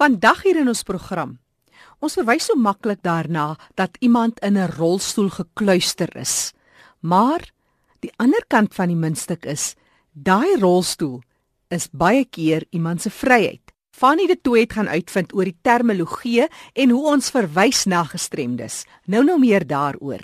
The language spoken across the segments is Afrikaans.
Vandag hier in ons program. Ons verwys so maklik daarna dat iemand in 'n rolstoel gekluister is. Maar die ander kant van die muntstuk is, daai rolstoel is baie keer iemand se vryheid. Fanny de Tooy het gaan uitvind oor die terminologie en hoe ons verwys na gestremdes. Nou nou meer daaroor.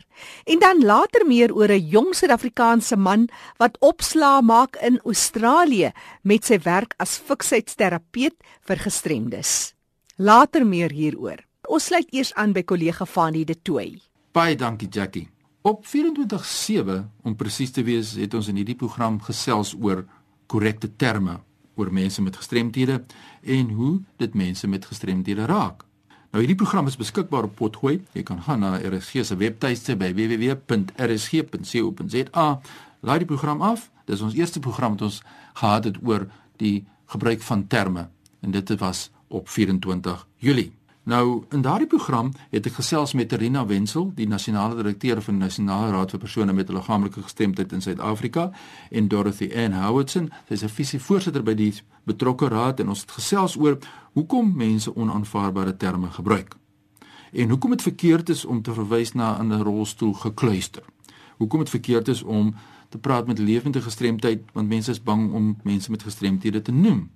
En dan later meer oor 'n jong Suid-Afrikaanse man wat opslaa maak in Australië met sy werk as fiksheidsterapeut vir gestremdes. Later meer hieroor. Ons sluit eers aan by kollega Fanny de Tooy. Baie dankie Jackie. Op 24/7 om presies te wees, het ons in hierdie program gesels oor korrekte terme oor mense met gestremthede en hoe dit mense met gestremthede raak. Nou hierdie program is beskikbaar op Potgooi. Jy kan gaan na RSG se webtuiste by www.rsg.co.za. Laai die program af. Dis ons eerste program wat ons gehad het oor die gebruik van terme en dit was op 24 Julie. Nou in daardie program het ek gesels met Terina Wenzel, die nasionale direkteur van die Nasionale Raad vir persone met liggaamlike gestremdheid in Suid-Afrika en Dorothy Ann Howardson, sy is 'n visievoorsitter by die betrokke raad en ons het gesels oor hoekom mense onaanvaarbare terme gebruik. En hoekom dit verkeerd is om te verwys na 'n rolstoel gekluister. Hoekom dit verkeerd is om te praat met lewende gestremdheid want mense is bang om mense met gestremthede te noem.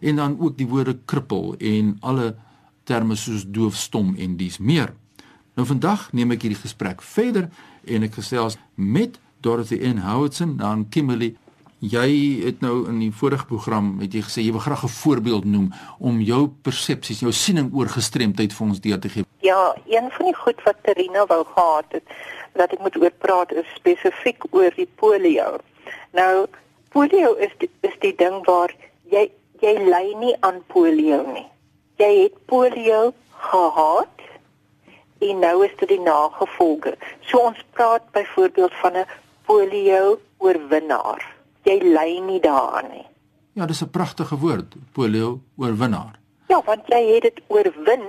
En dan ook die woorde krippel en alle terme soos doofstom en dies meer. Nou vandag neem ek hierdie gesprek verder en ek gesels met Dorothy N Howardson dan Kimberley. Jy het nou in die vorige program het jy gesê jy wil graag 'n voorbeeld noem om jou persepsies, jou siening oor gestremdheid vir ons deur te gee. Ja, een van die goed wat Terina wou gehad het dat ek moet oor praat is spesifiek oor die polio. Nou polio is die, is die ding waar jy jy ly nie aan polio nie jy het polio gehad en nou is dit die nagevolge. So ons praat byvoorbeeld van 'n polio oorwinnaar. Jy ly nie daaraan nie. Ja, dis 'n pragtige woord, polio oorwinnaar. Ja, want jy het dit oorwin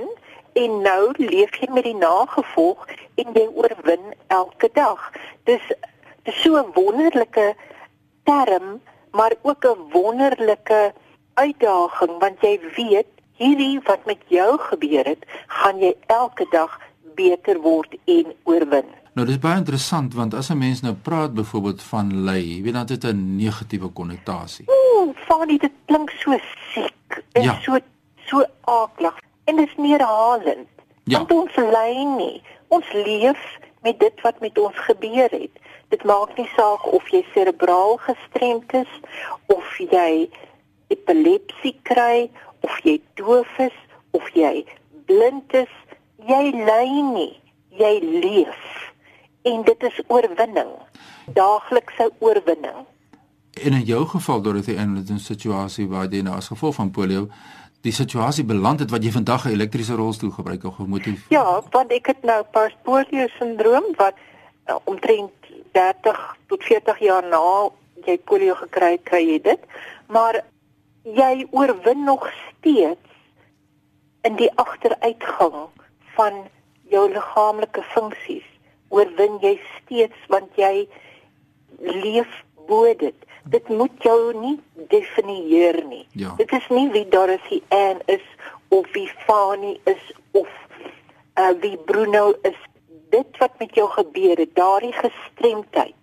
en nou leef jy met die nagevolg en jy oorwin elke dag. Dis dis so 'n wonderlike term, maar ook 'n wonderlike uitdaging want jy weet hierdie wat met jou gebeur het, gaan jy elke dag beter word en oorwin. Nou dis baie interessant want as 'n mens nou praat byvoorbeeld van ly, jy weet dan dit 'n negatiewe konnotasie. Ooh, funny dit klink so siek en ja. so so aaklig en dit is neerhalend. Ja. Want ons ly nie. Ons leef met dit wat met ons gebeur het. Dit maak nie saak of jy serebraal gestremd is of jy epilepsie kry of jy doof is of jy blind is, jy ly nie, jy leef. En dit is oorwinning. Daaglikse oorwinning. En in jou geval Dorothy in 'n situasie waar jy nou as gevolg van polio die situasie beland het wat jy vandag 'n elektriese rolstoel gebruik of gemotief. Ja, want ek het nou postpolio sindroom wat uh, omtrent 30 tot 40 jaar na jy polio gekry het, kry jy dit. Maar jy oorwin nog steeds in die agteruitgang van jou liggaamlike funksies. Oorwin jy steeds want jy leef bo dit. Dit moet jou nie definieer nie. Ja. dit is nie wie Dorothy Ann is of wie Fanny is of uh, wie Bruno is. Dit wat met jou gebeur het daardie gestremdheid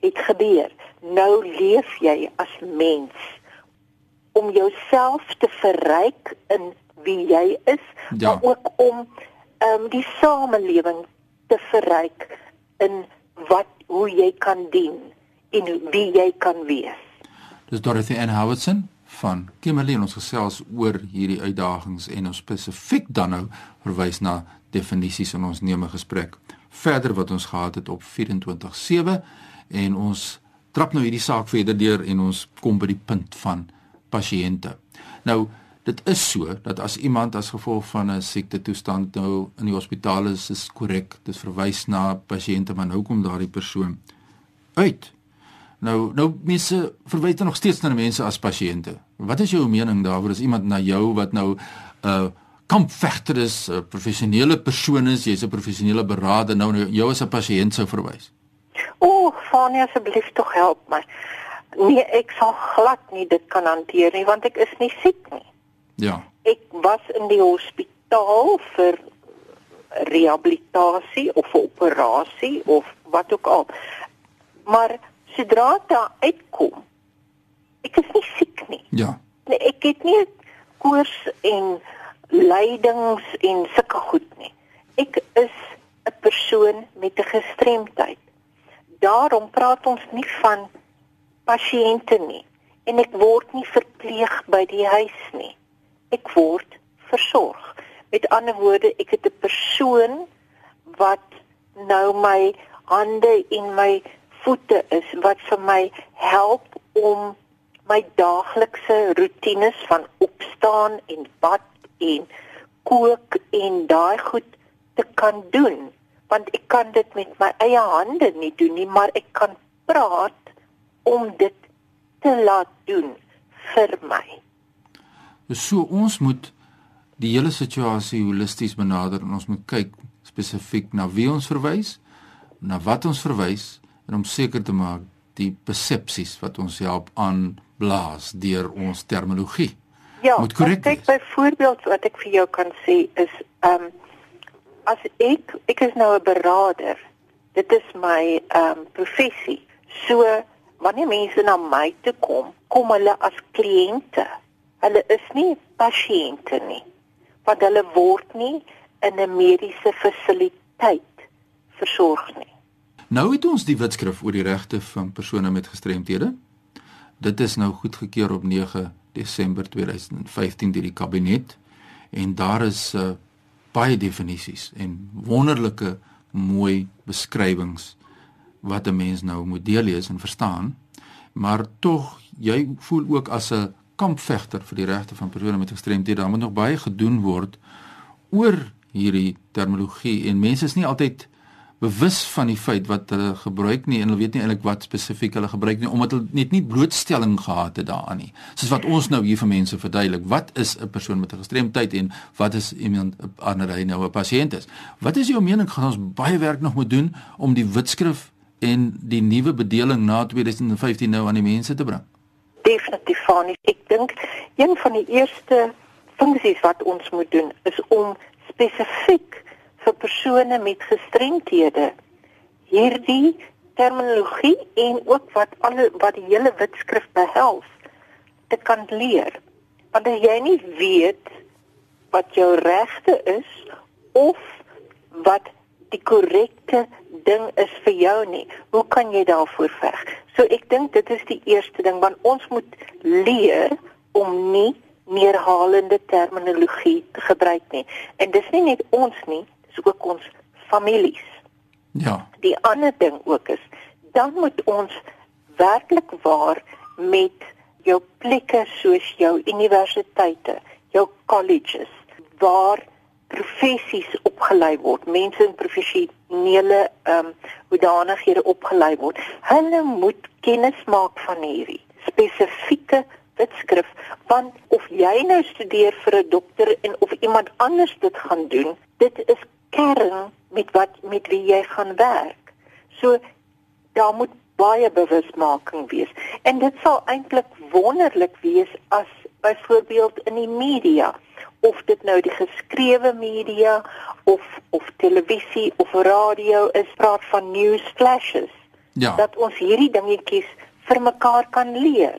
het gebeur. Nou leef jy as mens om jouself te verryk in wie jy is, ja. maar ook om ehm um, die samelewing te verryk in wat hoe jy kan dien en wie jy kan wees. Dis Dorothy Ann Howardson van Kimberley ons gesels oor hierdie uitdagings en ons spesifiek dan nou verwys na definisies in ons neeme gesprek. Verder wat ons gehad het op 24/7 en ons trap nou hierdie saak verder deur en ons kom by die punt van pasiënte. Nou dit is so dat as iemand as gevolg van 'n siekte toestand nou in die hospitaal is, is korrek, dit verwys na pasiënte, maar nou kom daardie persoon uit. Nou nou mense verwys dan nog steeds na mense as pasiënte. Wat is jou mening daaroor as iemand na jou wat nou 'n uh, kampvegter is, 'n professionele persoon is, jy's 'n professionele beraader nou, nou jou as 'n pasiënt sou verwys? O, oh, Fanie asseblief tog help my. Nee, ek sal glad nie dit kan hanteer nie want ek is nie siek nie. Ja. Ek was in die hospitaal vir rehabilitasie of vir operasie of wat ook al. Maar sodra dit uitkom, ek is nie siek nie. Ja. Nee, ek het nie koors en lydings en sulke goed nie. Ek is 'n persoon met 'n gestremdheid. Daarom praat ons nie van pasiënte nie en ek word nie verpleeg by die huis nie. Ek word versorg. Met ander woorde, ek het 'n persoon wat nou my hande en my voete is wat vir my help om my daaglikse rotines van opstaan en bad en kook en daai goed te kan doen want ek kan dit met my eie hande nie doen nie maar ek kan praat om dit te laat doen vir my. So ons moet die hele situasie holisties benader en ons moet kyk spesifiek na wie ons verwys, na wat ons verwys en om seker te maak die persepsies wat ons help aan blaas deur ons terminologie. Ja, moet korrek wees. Kyk byvoorbeeld wat ek vir jou kan sê is ehm um, as ek ek is nou 'n beraader. Dit is my ehm um, professie. So wanneer mense na my toe kom, kom hulle as kliënte. Hulle is nie pasiënte nie. Want hulle word nie in 'n mediese fasiliteit versorg nie. Nou het ons die wetskrif oor die regte van persone met gestremthede Dit is nou goedgekeur op 9 Desember 2015 deur die kabinet en daar is uh, baie definisies en wonderlike mooi beskrywings wat 'n mens nou moet deurlees en verstaan. Maar tog jy voel ook as 'n kampvegter vir die regte van persone met gestremthede, daar moet nog baie gedoen word oor hierdie terminologie en mense is nie altyd bewus van die feit wat hulle gebruik nie en hulle weet nie eintlik wat spesifiek hulle gebruik nie omdat hulle net nie blootstelling gehad het daaraan nie. Soos wat ons nou hier vir mense verduidelik, wat is 'n persoon met 'n gestremdheid en wat is iemand ander hy nou 'n pasiënt is. Wat is jou mening gaan ons baie werk nog moet doen om die wetskrif en die nuwe bedeling na 2015 nou aan die mense te bring? Definitief van ek dink een van die eerste funksies wat ons moet doen is om spesifiek vir persone met gestremthede hierdie terminologie en ook wat alle wat die hele wetskrif behels te kan leer want as jy nie weet wat jou regte is of wat die korrekte ding is vir jou nie hoe kan jy daarvoor veg so ek dink dit is die eerste ding want ons moet leer om nie neerhalende terminologie te gebruik nie en dis nie net ons nie is ook ons families. Ja. Die ander ding ook is dan moet ons werklik waar met jou plekke soos jou universiteite, jou colleges waar professies opgelei word, mense in professionele ehm um, hoedanighede opgelei word. Hulle moet kennis maak van hierdie spesifieke wetskrif want of jy nou studeer vir 'n dokter en of iemand anders dit gaan doen, dit is kern met wat met wie jy gaan werk. So daar moet baie bewusmaking wees. En dit sal eintlik wonderlik wees as byvoorbeeld in die media of dit nou die geskrewe media of of televisie of radio is praat van news flashes. Ja. Dat ons hierdie dingetjies vir mekaar kan leer.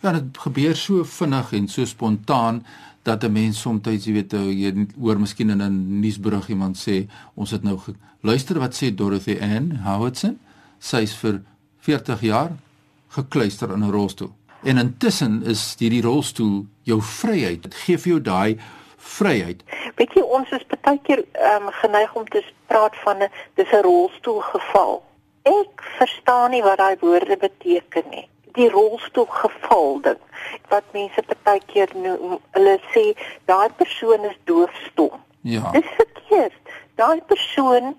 Ja, dit gebeur so vinnig en so spontaan dat 'n mens soms jy weet eh, jy hoor miskien in 'n nuusberig iemand sê ons het nou luister wat sê Dorothy Ann Howardson sy's vir 40 jaar gekluister in 'n rolstoel en intussen is hierdie rolstoel jou vryheid dit gee vir jou daai vryheid weet jy ons is baie keer um, geneig om te praat van 'n dis 'n rolstoel geval ek verstaan nie wat daai woorde beteken nie die rolstoel geval ding wat mense baie keer noem hulle sê daai persoon is doofstom. Ja. Dis verkeerd. Daai persoon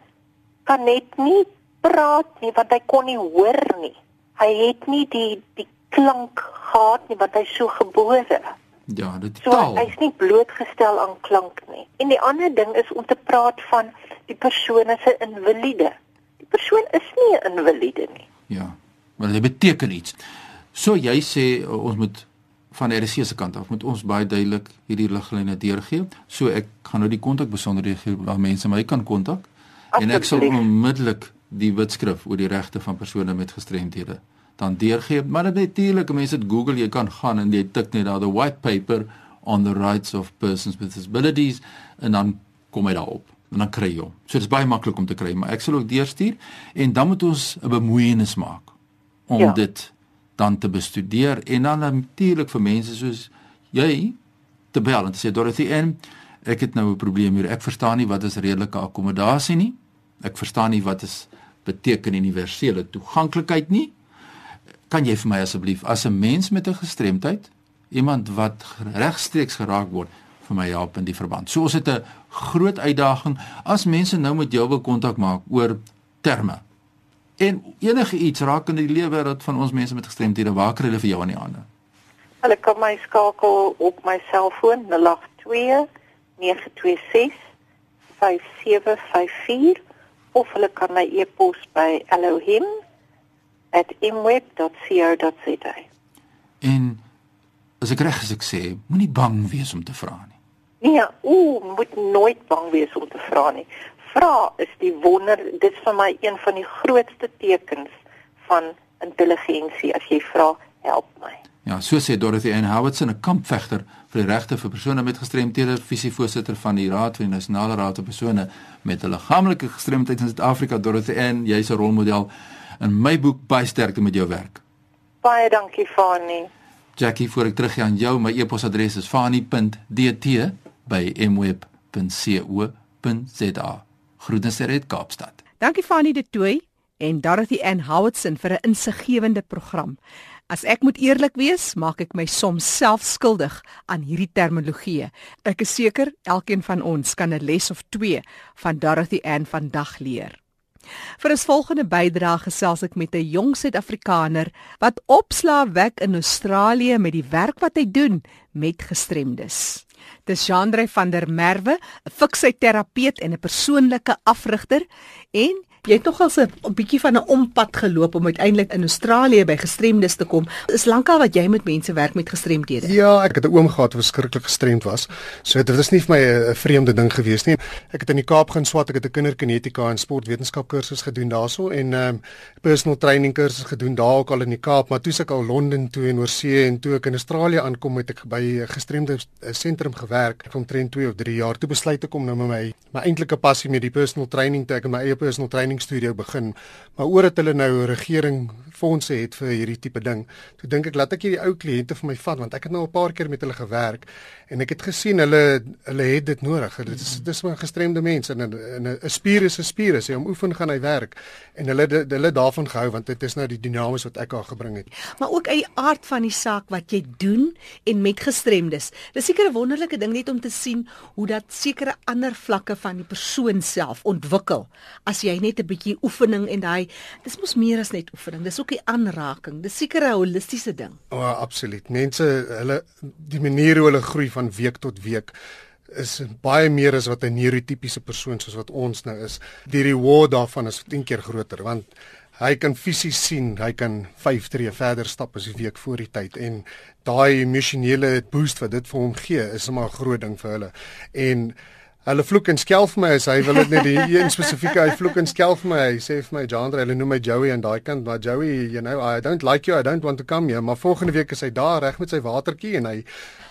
kan net nie praat nie want hy kon nie hoor nie. Hy het nie die die klank gehad nie want hy's so gebore. Ja, dit so, taal. Hy's nie blootgestel aan klank nie. En die ander ding is om te praat van die persoon as 'n invalide. Die persoon is nie 'n invalide nie. Ja. Maar dit beteken iets. So jy sê uh, ons moet van die RC se kant af moet ons baie duidelik hierdie liglyne deurgee. So ek gaan nou die kontakbesonderhede gee waar mense my kan kontak en ek sal onmiddellik die wetskrif oor die regte van persone met gestremthede dan deurgee. Maar natuurlik, mense dit Google, jy kan gaan en jy tik net daar the white paper on the rights of persons with disabilities en dan kom hy daarop en dan kry jy hom. So dit is baie maklik om te kry, maar ek sal ook deurstuur en dan moet ons 'n bemoeienis maak om ja. dit dan te bestudeer en dan natuurlik vir mense soos jy te bel en te sê Dorothy en ek het nou 'n probleem hier. Ek verstaan nie wat is redelike akkommodasie nie. Ek verstaan nie wat is beteken universele toeganklikheid nie. Kan jy vir my asseblief as 'n mens met 'n gestremdheid, iemand wat regstreeks geraak word, vir my help in die verband. So ons het 'n groot uitdaging as mense nou met jou wil kontak maak oor terme. En enige iets raak in die lewe wat van ons mense met gestremdhede waak hulle vir jou aan die hande. Hulle kan my skakel op my selfoon 082 926 5754 of hulle kan my e-pos by elohim@imweb.co.za. En as ek reg is ek sê, moenie bang wees om te vra nie. Nee, o, moet nooit bang wees om te vra nie. Vra is die wonder, dit is vir my een van die grootste tekens van intelligensie as jy vra, help my. Ja, so sê Dorothy Ann Howardson, 'n kampvegter vir die regte vir persone met gestremthede, visievoorsitter van die Raad vir die Nasionale Raad vir persone met 'n liggaamlike gestremdheid in Suid-Afrika. Dorothy Ann, jy's 'n rolmodel in my boek baie sterkte met jou werk. Baie dankie, Fani. Jackie, voor ek teruggaan aan jou, my e-posadres is fani.dt by mweb.co.za. Groetens uit Kaapstad. Dankie Fanny de Tooi en Dorothy Ann Howardson vir 'n insiggewende program. As ek moet eerlik wees, maak ek my soms self skuldig aan hierdie terminologie. Ek is seker elkeen van ons kan 'n les of 2 van Dorothy Ann vandag leer. Vir ons volgende bydrae gesels ek met 'n jong Suid-Afrikaner wat opslaa wek in Australië met die werk wat hy doen met gestremdes. Dis Jandre van der Merwe, 'n fiksieterapeut en 'n persoonlike afrigter en Jy het tog al 'n bietjie van 'n ompad geloop om uiteindelik in Australië by gestremdes te kom. Is lankal wat jy met mense werk met gestremdhede? Ja, ek het 'n oom gehad wat verskriklik gestremd was. So dit was nie vir my 'n vreemde ding gewees nie. Ek het in die Kaap gaan swat, ek het 'n kinderkinetika en sportwetenskap kursus gedoen daarso en ehm um, personal training kursus gedoen daar ook al in die Kaap, maar toe ek al Londen toe en oorsee en toe ek in Australië aankom het ek by 'n gestremde sentrum gewerk vir omtrent 2 of 3 jaar. Toe besluit ek om nou met my my eintlike passie met die personal training te ek my eie personal training studio begin, maar oor dat hulle nou regering fondse het vir hierdie tipe ding. Toe dink ek laat ek hierdie ou kliënte vir my vat want ek het nou 'n paar keer met hulle gewerk en ek het gesien hulle hulle het dit nodig. Dit is dis maar gestremde mense en 'n 'n spier is 'n spier as jy hom oefen gaan hy werk en hulle hulle daarvan gehou want dit is nou die dinamies wat ek al gebring het. Maar ook uit die aard van die saak wat jy doen en met gestremdes. Dis seker 'n wonderlike ding net om te sien hoe dat sekere ander vlakke van die persoon self ontwikkel as jy net 'n bietjie oefening en daai dis mos meer as net oefening. Dis ook die aanraking. Dis seker 'n holistiese ding. O, oh, absoluut. Mense, hulle die manier hoe hulle groei van week tot week is baie meer as wat 'n neurotipiese persoon soos wat ons nou is. Die reward daarvan is 10 keer groter want hy kan fisies sien, hy kan 5 tree verder stap as die week voor die tyd en daai emosionele boost wat dit vir hom gee is 'n maar groot ding vir hulle. En Hulle vloek en skel vir my as hy wil dit net die een spesifieke hy vloek en skel vir my. Hy sê vir my Jandre, hulle noem my Joey aan daai kant, maar Joey, you know, I don't like you, I don't want to come here, maar volgende week is hy daar reg met sy watertjie en hy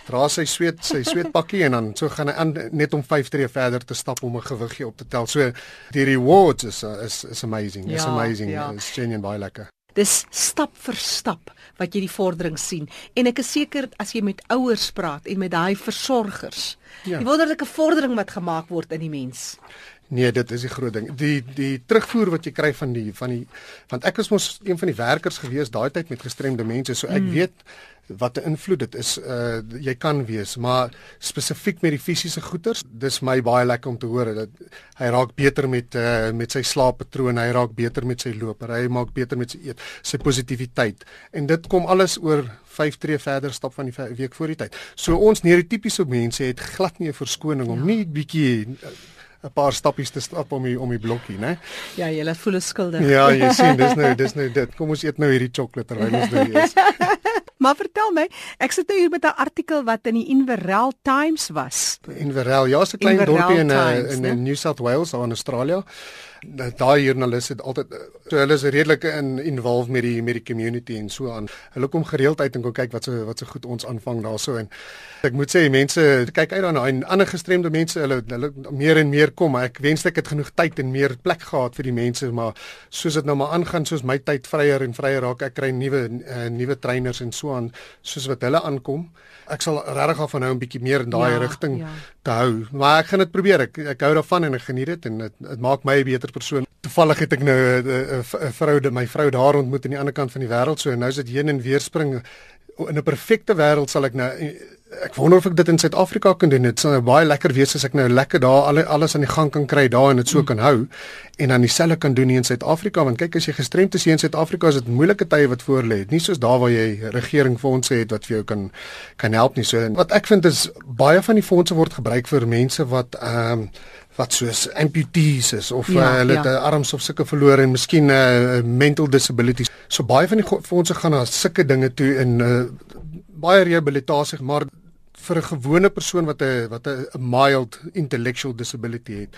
dra sy sweet sy sweetpakkie en dan so gaan hy aan net om 5 tree verder te stap om 'n gewiggie op te tel. So die rewards is is is amazing. It's ja, amazing. Ja. It's genuine baie lekker. Dis stap vir stap wat jy die vordering sien en ek is seker as jy met ouers praat en met daai versorgers ja. die wonderlike vordering wat gemaak word in die mens. Nee, dit is die groot ding. Die die terugvoer wat jy kry van die van die want ek was mos een van die werkers gewees daai tyd met gestremde mense, so ek mm. weet wat 'n invloed dit is uh jy kan wees maar spesifiek met die fisiese goeters dis my baie lekker om te hoor dat hy raak beter met uh met sy slaappatroon hy raak beter met sy loop hy maak beter met sy eet sy positiwiteit en dit kom alles oor 5 tree verder stap van die week voor die tyd so ons neurotipiese mense het glad nie 'n verskoning om ja. nie bietjie 'n paar stappies te stap om die om die blokkie, né? Ja, jy laat voel skuldig. Ja, jy sien, dis nou dis nou dit. Kom ons eet nou hierdie sjokolade terwyl ons nou hier is. Maar vertel my, ek sit nou hier met 'n artikel wat in die Inverell Times was. Inverell, ja, 'n klein Inverell dorpie in eh, Times, in, in New South Wales, in Australië daai joernalis het altyd so hulle is redelik in involved met die met die community en so aan. Hulle kom gereeld uit en kom kyk wat so wat so goed ons aanvang daarso en ek moet sê mense kyk uit daarna en ander gestremde mense hulle hulle meer en meer kom ek wens ek het genoeg tyd en meer plek gehad vir die mense maar soos dit nou maar aangaan soos my tyd vryer en vryer raak ek kry nuwe uh, nuwe trainers en so aan soos wat hulle aankom ek sal regtig af van nou 'n bietjie meer in daai ja, rigting ja. Te hou maar ek gaan dit probeer ek ek hou daarvan en ek geniet dit en dit maak my 'n beter persoon. Toevallig het ek nou 'n vrou, my vrou daar ontmoet aan die ander kant van die wêreld, so nou is dit heen en weer spring. In 'n perfekte wêreld sal ek nou ek wonder of ek dit in Suid-Afrika kan doen. Dit sou baie lekker wees as ek nou lekker daar al, alles aan die gang kan kry daar en dit so mm. kan hou en dan dieselfde kan doen hier in Suid-Afrika want kyk as jy gestremd is hier in Suid-Afrika is dit moeilike tye wat voor lê. Nie soos daar waar jy regering fondse het wat vir jou kan kan help nie. So wat ek vind is baie van die fondse word gebruik vir mense wat ehm um, wat soos amputees is of ja, uh, hulle het ja. arms of sulke verloor en miskien uh, mental disabilities. So baie van die fondse gaan na sulke dinge toe in uh, baie rehabilitasie, maar vir 'n gewone persoon wat 'n wat 'n mild intellectual disability het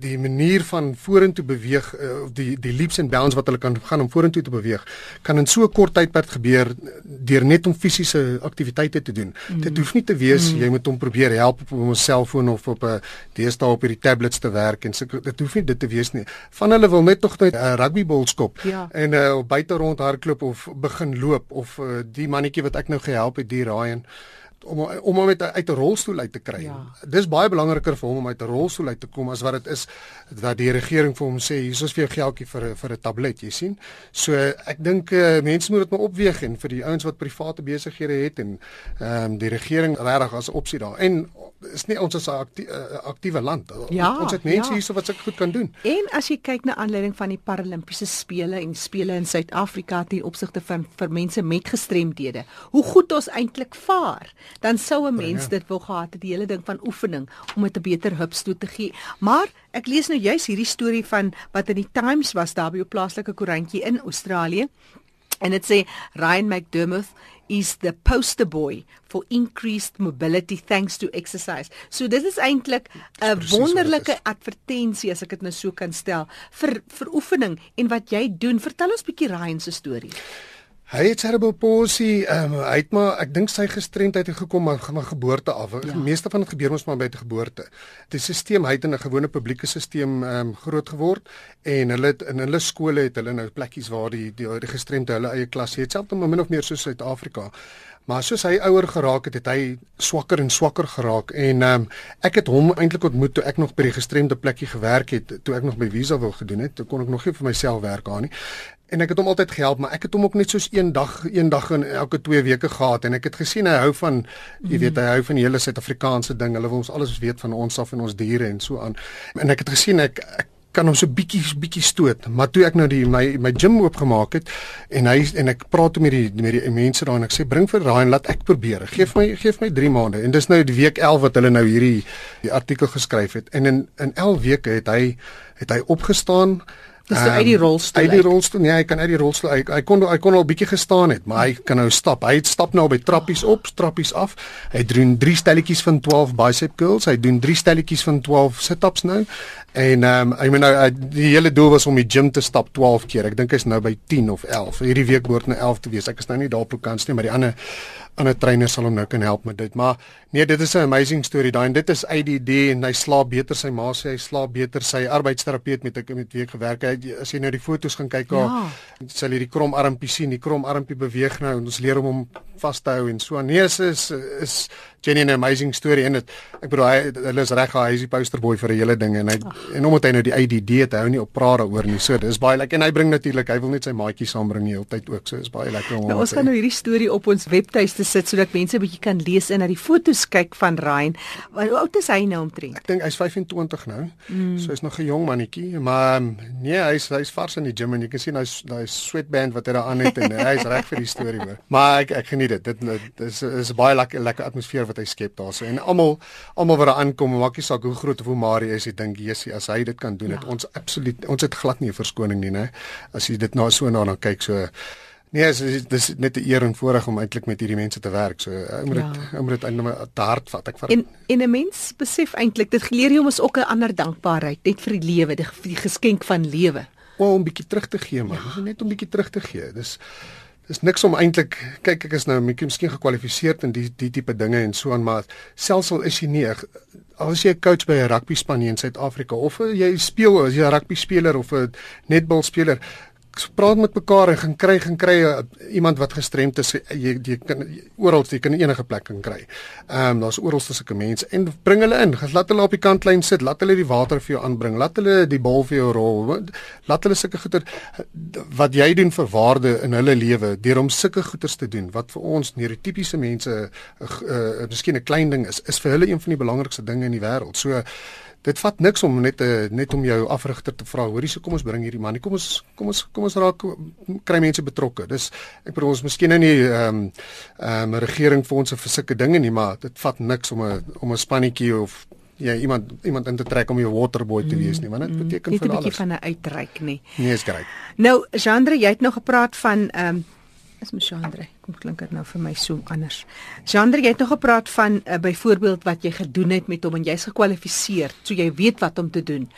die manier van vorentoe beweeg of uh, die die leaps and bounds wat hulle kan gaan om vorentoe te beweeg kan in so 'n kort tydperk gebeur deur net om fisiese aktiwiteite te doen. Mm. Dit hoef nie te wees mm. jy moet hom probeer help op 'n selfoon of op 'n deesdae op hierdie tablets te werk en so dit hoef nie dit te wees nie. Van hulle wil net tog net 'n uh, rugbybal skop ja. en uh, buite rond hardloop of begin loop of uh, die mannetjie wat ek nou gehelp het die Ryan om om hom uit uit 'n rolstoel uit te kry. Ja. Dis baie belangriker vir hom om uit 'n rolstoel uit te kom as wat dit is dat die regering vir hom sê hier is vir jou geldjie vir vir 'n tablet, jy sien. So ek dink uh, mense moet dit maar opweeg en vir die ouens wat private besighede het en ehm um, die regering regtig as opsie daar. En is nie ons is 'n aktie, uh, aktiewe land. Ja, ons het mense ja. hierso wat se goed kan doen. En as jy kyk na aanleiding van die Paralimpiese spele en spele in Suid-Afrika ten opsigte van vir mense met gestremdhede, hoe goed ons eintlik vaar dan sou 'n mens dit wou gehad het die hele ding van oefening om dit 'n beter hups toe te gee. Maar ek lees nou juis hierdie storie van wat in die Times was daar by 'n plaaslike koerantjie in Australië. En dit sê Ryan McDermott is the poster boy for increased mobility thanks to exercise. So dit is eintlik 'n wonderlike advertensie as ek dit nou so kan stel vir vir oefening en wat jy doen. Vertel ons 'n bietjie Ryan se storie. Hy het cerebral palsy, um, hy het maar ek dink sy gestremdheid het gekom maar van geboorte af. Ja. Die meeste van dit gebeur mos maar by die geboorte. Die stelsel hy het in 'n gewone publieke stelsel um, groot geword en hulle het, in hulle skole het hulle nou plekkies waar die die, die gestremde hulle eie klas het, selfs min of meer soos Suid-Afrika. Maar soos hy ouer geraak het, het hy swakker en swakker geraak en um, ek het hom eintlik ontmoet toe ek nog by die gestremde plekkie gewerk het, toe ek nog by Visa wou gedoen het, toe kon ek nog nie vir myself werk aan nie en ek het hom altyd gehelp maar ek het hom ook net soos een dag een dag in elke 2 weke gehad en ek het gesien hy hou van jy weet hy hou van die hele Suid-Afrikaanse ding. Hulle wil ons alles weet van ons af en ons diere en so aan. En ek het gesien ek, ek kan hom so bietjie bietjie stoot maar toe ek nou die my my gym oopgemaak het en hy en ek praat met die met die mense daar en ek sê bring vir Ryan laat ek probeer. Gee my gee my 3 maande. En dis nou die week 11 wat hulle nou hierdie die artikel geskryf het. En in in 11 weke het hy het hy opgestaan Dis um, uit die rolstoel. Uit die rolstoel. Nee, hy kan uit die rolstoel. Hy, hy kon hy kon al bietjie gestaan het, maar hy kan nou stap. Hy het stap nou by trappies op, trappies af. Hy doen 3 stelletjies van 12 bicep curls. Hy doen 3 stelletjies van 12 sit-ups nou. En ehm um, ek meen nou die hele doel was om die gym te stap 12 keer. Ek dink hy's nou by 10 of 11. Hierdie week behoort nou 11 te wees. Ek is nou nie daar op kans nie, maar die ander ander trainers sal hom nou kan help met dit. Maar nee, dit is 'n amazing story daai en dit is ADD en hy slaap beter. Sy ma sê hy slaap beter. Sy arbeidsterapeut met ek met week gewerk het. As jy nou die foto's gaan kyk, ja. sal jy die krom armpie sien. Die krom armpie beweeg nou en ons leer hom om vas te hou en so. Nee, is is, is Jenny 'n amazing story en dit ek bedoel hy hulle is reg hy is die poster boy vir 'n hele ding en hy Ach. en omdat hy nou die ADD het hou nie op praat daaroor nie so dis baie lekker en hy bring natuurlik hy wil net sy maatjie saambring die hele tyd ook so is baie lekker om nou, ons gaan nou hierdie storie op ons webtuiste sit sodat mense 'n bietjie kan lees en na die foto's kyk van Ryan hoe oud is hy nou omtrent ek dink hy's 25 nou mm. so hy's nog 'n jong mannetjie maar um, nee hy's hy's vars in die gym en jy kan sien hy's daai sweatband wat hy daar aan het en hy's reg vir die storie hoor maar ek ek geniet dit dit is is baie lekker lekker atmosfeer wat hy skep daarso en almal almal wat daar aankom maak nie saak hoe groot of hoe maar jy is jy dink Jessie as hy dit kan doen ja. het ons absoluut ons het glad nie 'n verskoning nie nê as jy dit nou so na dan kyk so Nee, dis dis net 'n eer en voorreg om eintlik met hierdie mense te werk. So ek moet dit ja. ek moet dit eintlik te hard vat. Ek vat En en 'n mens besef eintlik dit geleer jou ons ook 'n ander dankbaarheid net vir die lewe, die, die geskenk van lewe. Om 'n bietjie terug te gee, man. Ja. Net om 'n bietjie terug te gee. Dis dis niks om eintlik kyk ek is nou miskien gekwalifiseer in die die tipe dinge en so aan, maar selfs al is jy nie as jy 'n coach by 'n rugby span in Suid-Afrika of jy speel as jy 'n rugby speler of 'n netbal speler praat met mekaar en gaan kry gaan kry uh, iemand wat gestremd is jy jy kan oral jy kan enige plek kan kry. Ehm um, daar's oral sulke mense en bring hulle in. Laat hulle op die kantlyn sit, laat hulle die water vir jou aanbring, laat hulle die bal vir jou rol. Laat hulle sulke goeie wat jy doen vir waarde in hulle lewe deur om sulke goeders te doen wat vir ons neurotipiese mense 'n uh, uh, miskien 'n klein ding is, is vir hulle een van die belangrikste dinge in die wêreld. So dit vat niks om net 'n eh, net om jou afrigter te vra. Hoorie, so kom ons bring hierdie man. Kom ons kom ons kom ons raak kry mense betrokke. Dis ek bedoel ons miskien nou nie ehm um, ehm um, regering fondse vir sulke dinge nie, maar dit vat niks om 'n om 'n spannetjie of ja iemand iemand in te trek om jou waterboy te wees nie, want dit beteken vir alles. Net 'n bietjie van 'n uitreik nie. Nee, is reg. Nou, Jandre, jy het nog gepraat van ehm um, is my Jandre. Kom klink dit nou vir my so anders. Jandre, jy het nog gepraat van uh, byvoorbeeld wat jy gedoen het met hom en jy's gekwalifiseer, so jy weet wat om te doen.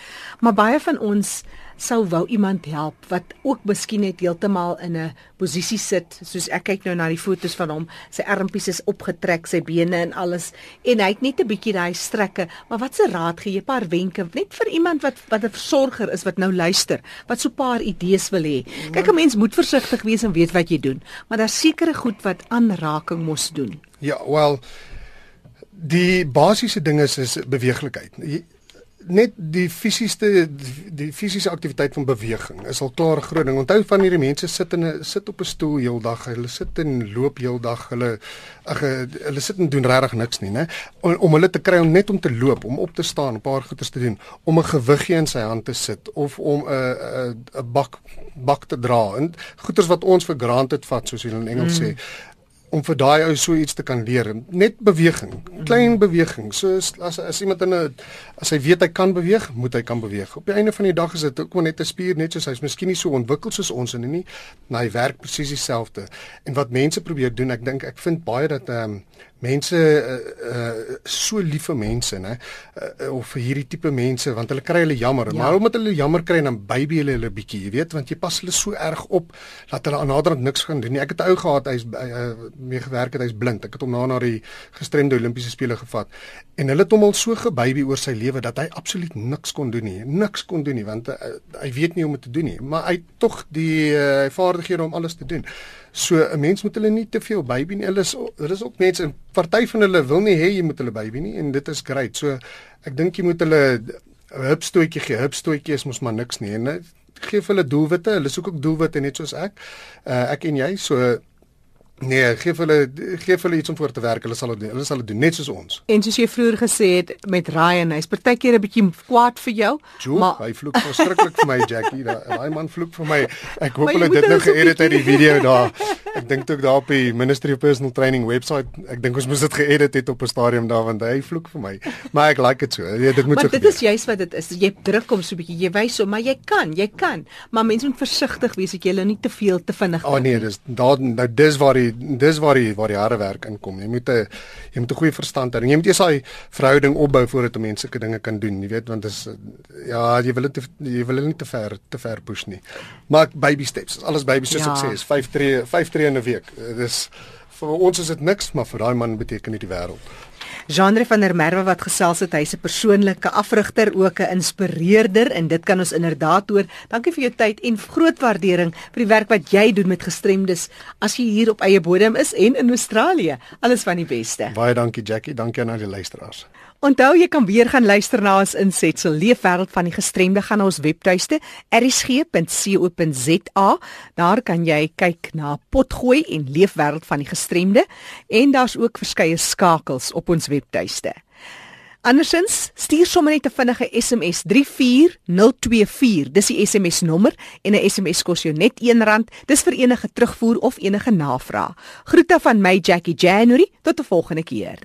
Maar baie van ons sou wou iemand help wat ook miskien net heeltemal in 'n posisie sit soos ek kyk nou na die fotos van hom sy armpies is opgetrek sy bene en alles en hy het net 'n bietjie daai strekke maar wat se raad gee jy 'n paar wenke net vir iemand wat wat 'n versorger is wat nou luister wat so 'n paar idees wil hê kyk 'n mens moet versigtig wees en weet wat jy doen maar daar's sekere goed wat aanraking mos doen? Ja wel die basiese ding is is beweeglikheid net die fisiese die fisiese aktiwiteit van beweging is al klaar groot ding. Onthou van hierdie mense sit in 'n sit op 'n stoel heeldag. Hulle sit en loop heeldag. Hulle ag hulle sit en doen regtig niks nie, né? Om, om hulle te kry om net om te loop, om op te staan, 'n paar goeders te doen, om 'n gewiggie in sy hand te sit of om 'n 'n 'n bak bak te dra. En goeders wat ons vir granted vat, soos hulle in Engels mm. sê om vir daai ou so iets te kan leer. Net beweging, klein beweging. So as as iemand in 'n as hy weet hy kan beweeg, moet hy kan beweeg. Op die einde van die dag is dit ook net 'n spier net soos hy's miskien nie so ontwikkel soos ons in nie, maar hy werk presies dieselfde. En wat mense probeer doen, ek dink ek vind baie dat ehm um, mense uh, uh, so lief vir mense nê uh, of vir hierdie tipe mense want hulle kry hulle jammer ja. maar omdat hulle jammer kry dan baby hulle hulle bietjie jy weet want jy pas hulle so erg op dat hulle aan naderhand niks gaan doen nie ek het 'n ou gehad hy's uh, mee gewerk het hy's blind ek het hom na na die gestremde Olimpiese spele gevat en hulle het hom al so gebaby oor sy lewe dat hy absoluut niks kon doen nie niks kon doen nie want uh, hy weet nie hoe om dit te doen nie maar hy tog die uh, vaardighede om alles te doen So 'n mens moet hulle nie te veel baby nie. Hulle is daar is ook mense en party van hulle wil nie hê jy moet hulle baby nie en dit is great. So ek dink jy moet hulle hupstootjie gee. Hupstootjie is mos maar niks nie. En gee vir hulle doelwitte. Hulle soek ook doelwitte net soos ek. Uh, ek en jy. So Nee, gee hulle gee hulle iets om voor te werk. Hulle sal dit hulle sal dit doen net soos ons. En soos jy vroeër gesê het met Ryan, hy's partykeer 'n bietjie kwaad vir jou. Jo, maar hy vloek verskriklik vir my Jackie. Daai man vloek vir my. Ek hoop hulle dit nou geëdit uit die video daar. Ek dink ook daar op die Ministry of Personal Training website. Ek dink ons moes dit geëdit het op 'n stadium daar want hy vloek vir my. Maar ek like dit so. Ja, dit moet maar so. Maar dit is juist wat dit is. Jy druk hom so 'n bietjie. Jy wys hom, maar jy kan, jy kan. Maar mense moet versigtig wees dat jy hulle nie te veel te vinnig. Oh nee, dis daar nou dis waar die dis waar die waar die harde werk inkom. Jy moet 'n jy moet 'n goeie verstand hê. Jy moet eers daai verhouding opbou voordat 'n mens sulke dinge kan doen. Jy weet want dis ja, jy wil dit jy wil nie te ver te ver push nie. Maar baby steps. Alles baby soos ja. is 5 tree 5 tree in 'n week. Dis vir ons is dit niks, maar vir daai man beteken dit die wêreld. Genre van der Merwe wat gesels het, hy's 'n persoonlike afrigter, ook 'n inspireerder en dit kan ons inderdaad hoor. Dankie vir jou tyd en groot waardering vir die werk wat jy doen met gestremdes as jy hier op eie bodem is en in Australië. Alles van die beste. Baie dankie Jackie, dankie aan al die luisteraars. Onthou jy kan weer gaan luister na ons insetsel Leefwêreld van die gestremde gaan na ons webtuiste erisg.co.za. Daar kan jy kyk na potgooi en Leefwêreld van die gestremde en daar's ook verskeie skakels op ons webtuiste. Andersins stuur sommer net 'n vinnige SMS 34024. Dis die SMS nommer en 'n SMS kos jou net R1. Dis vir enige terugvoer of enige navraag. Groete van my Jackie January. Tot 'n volgende keer.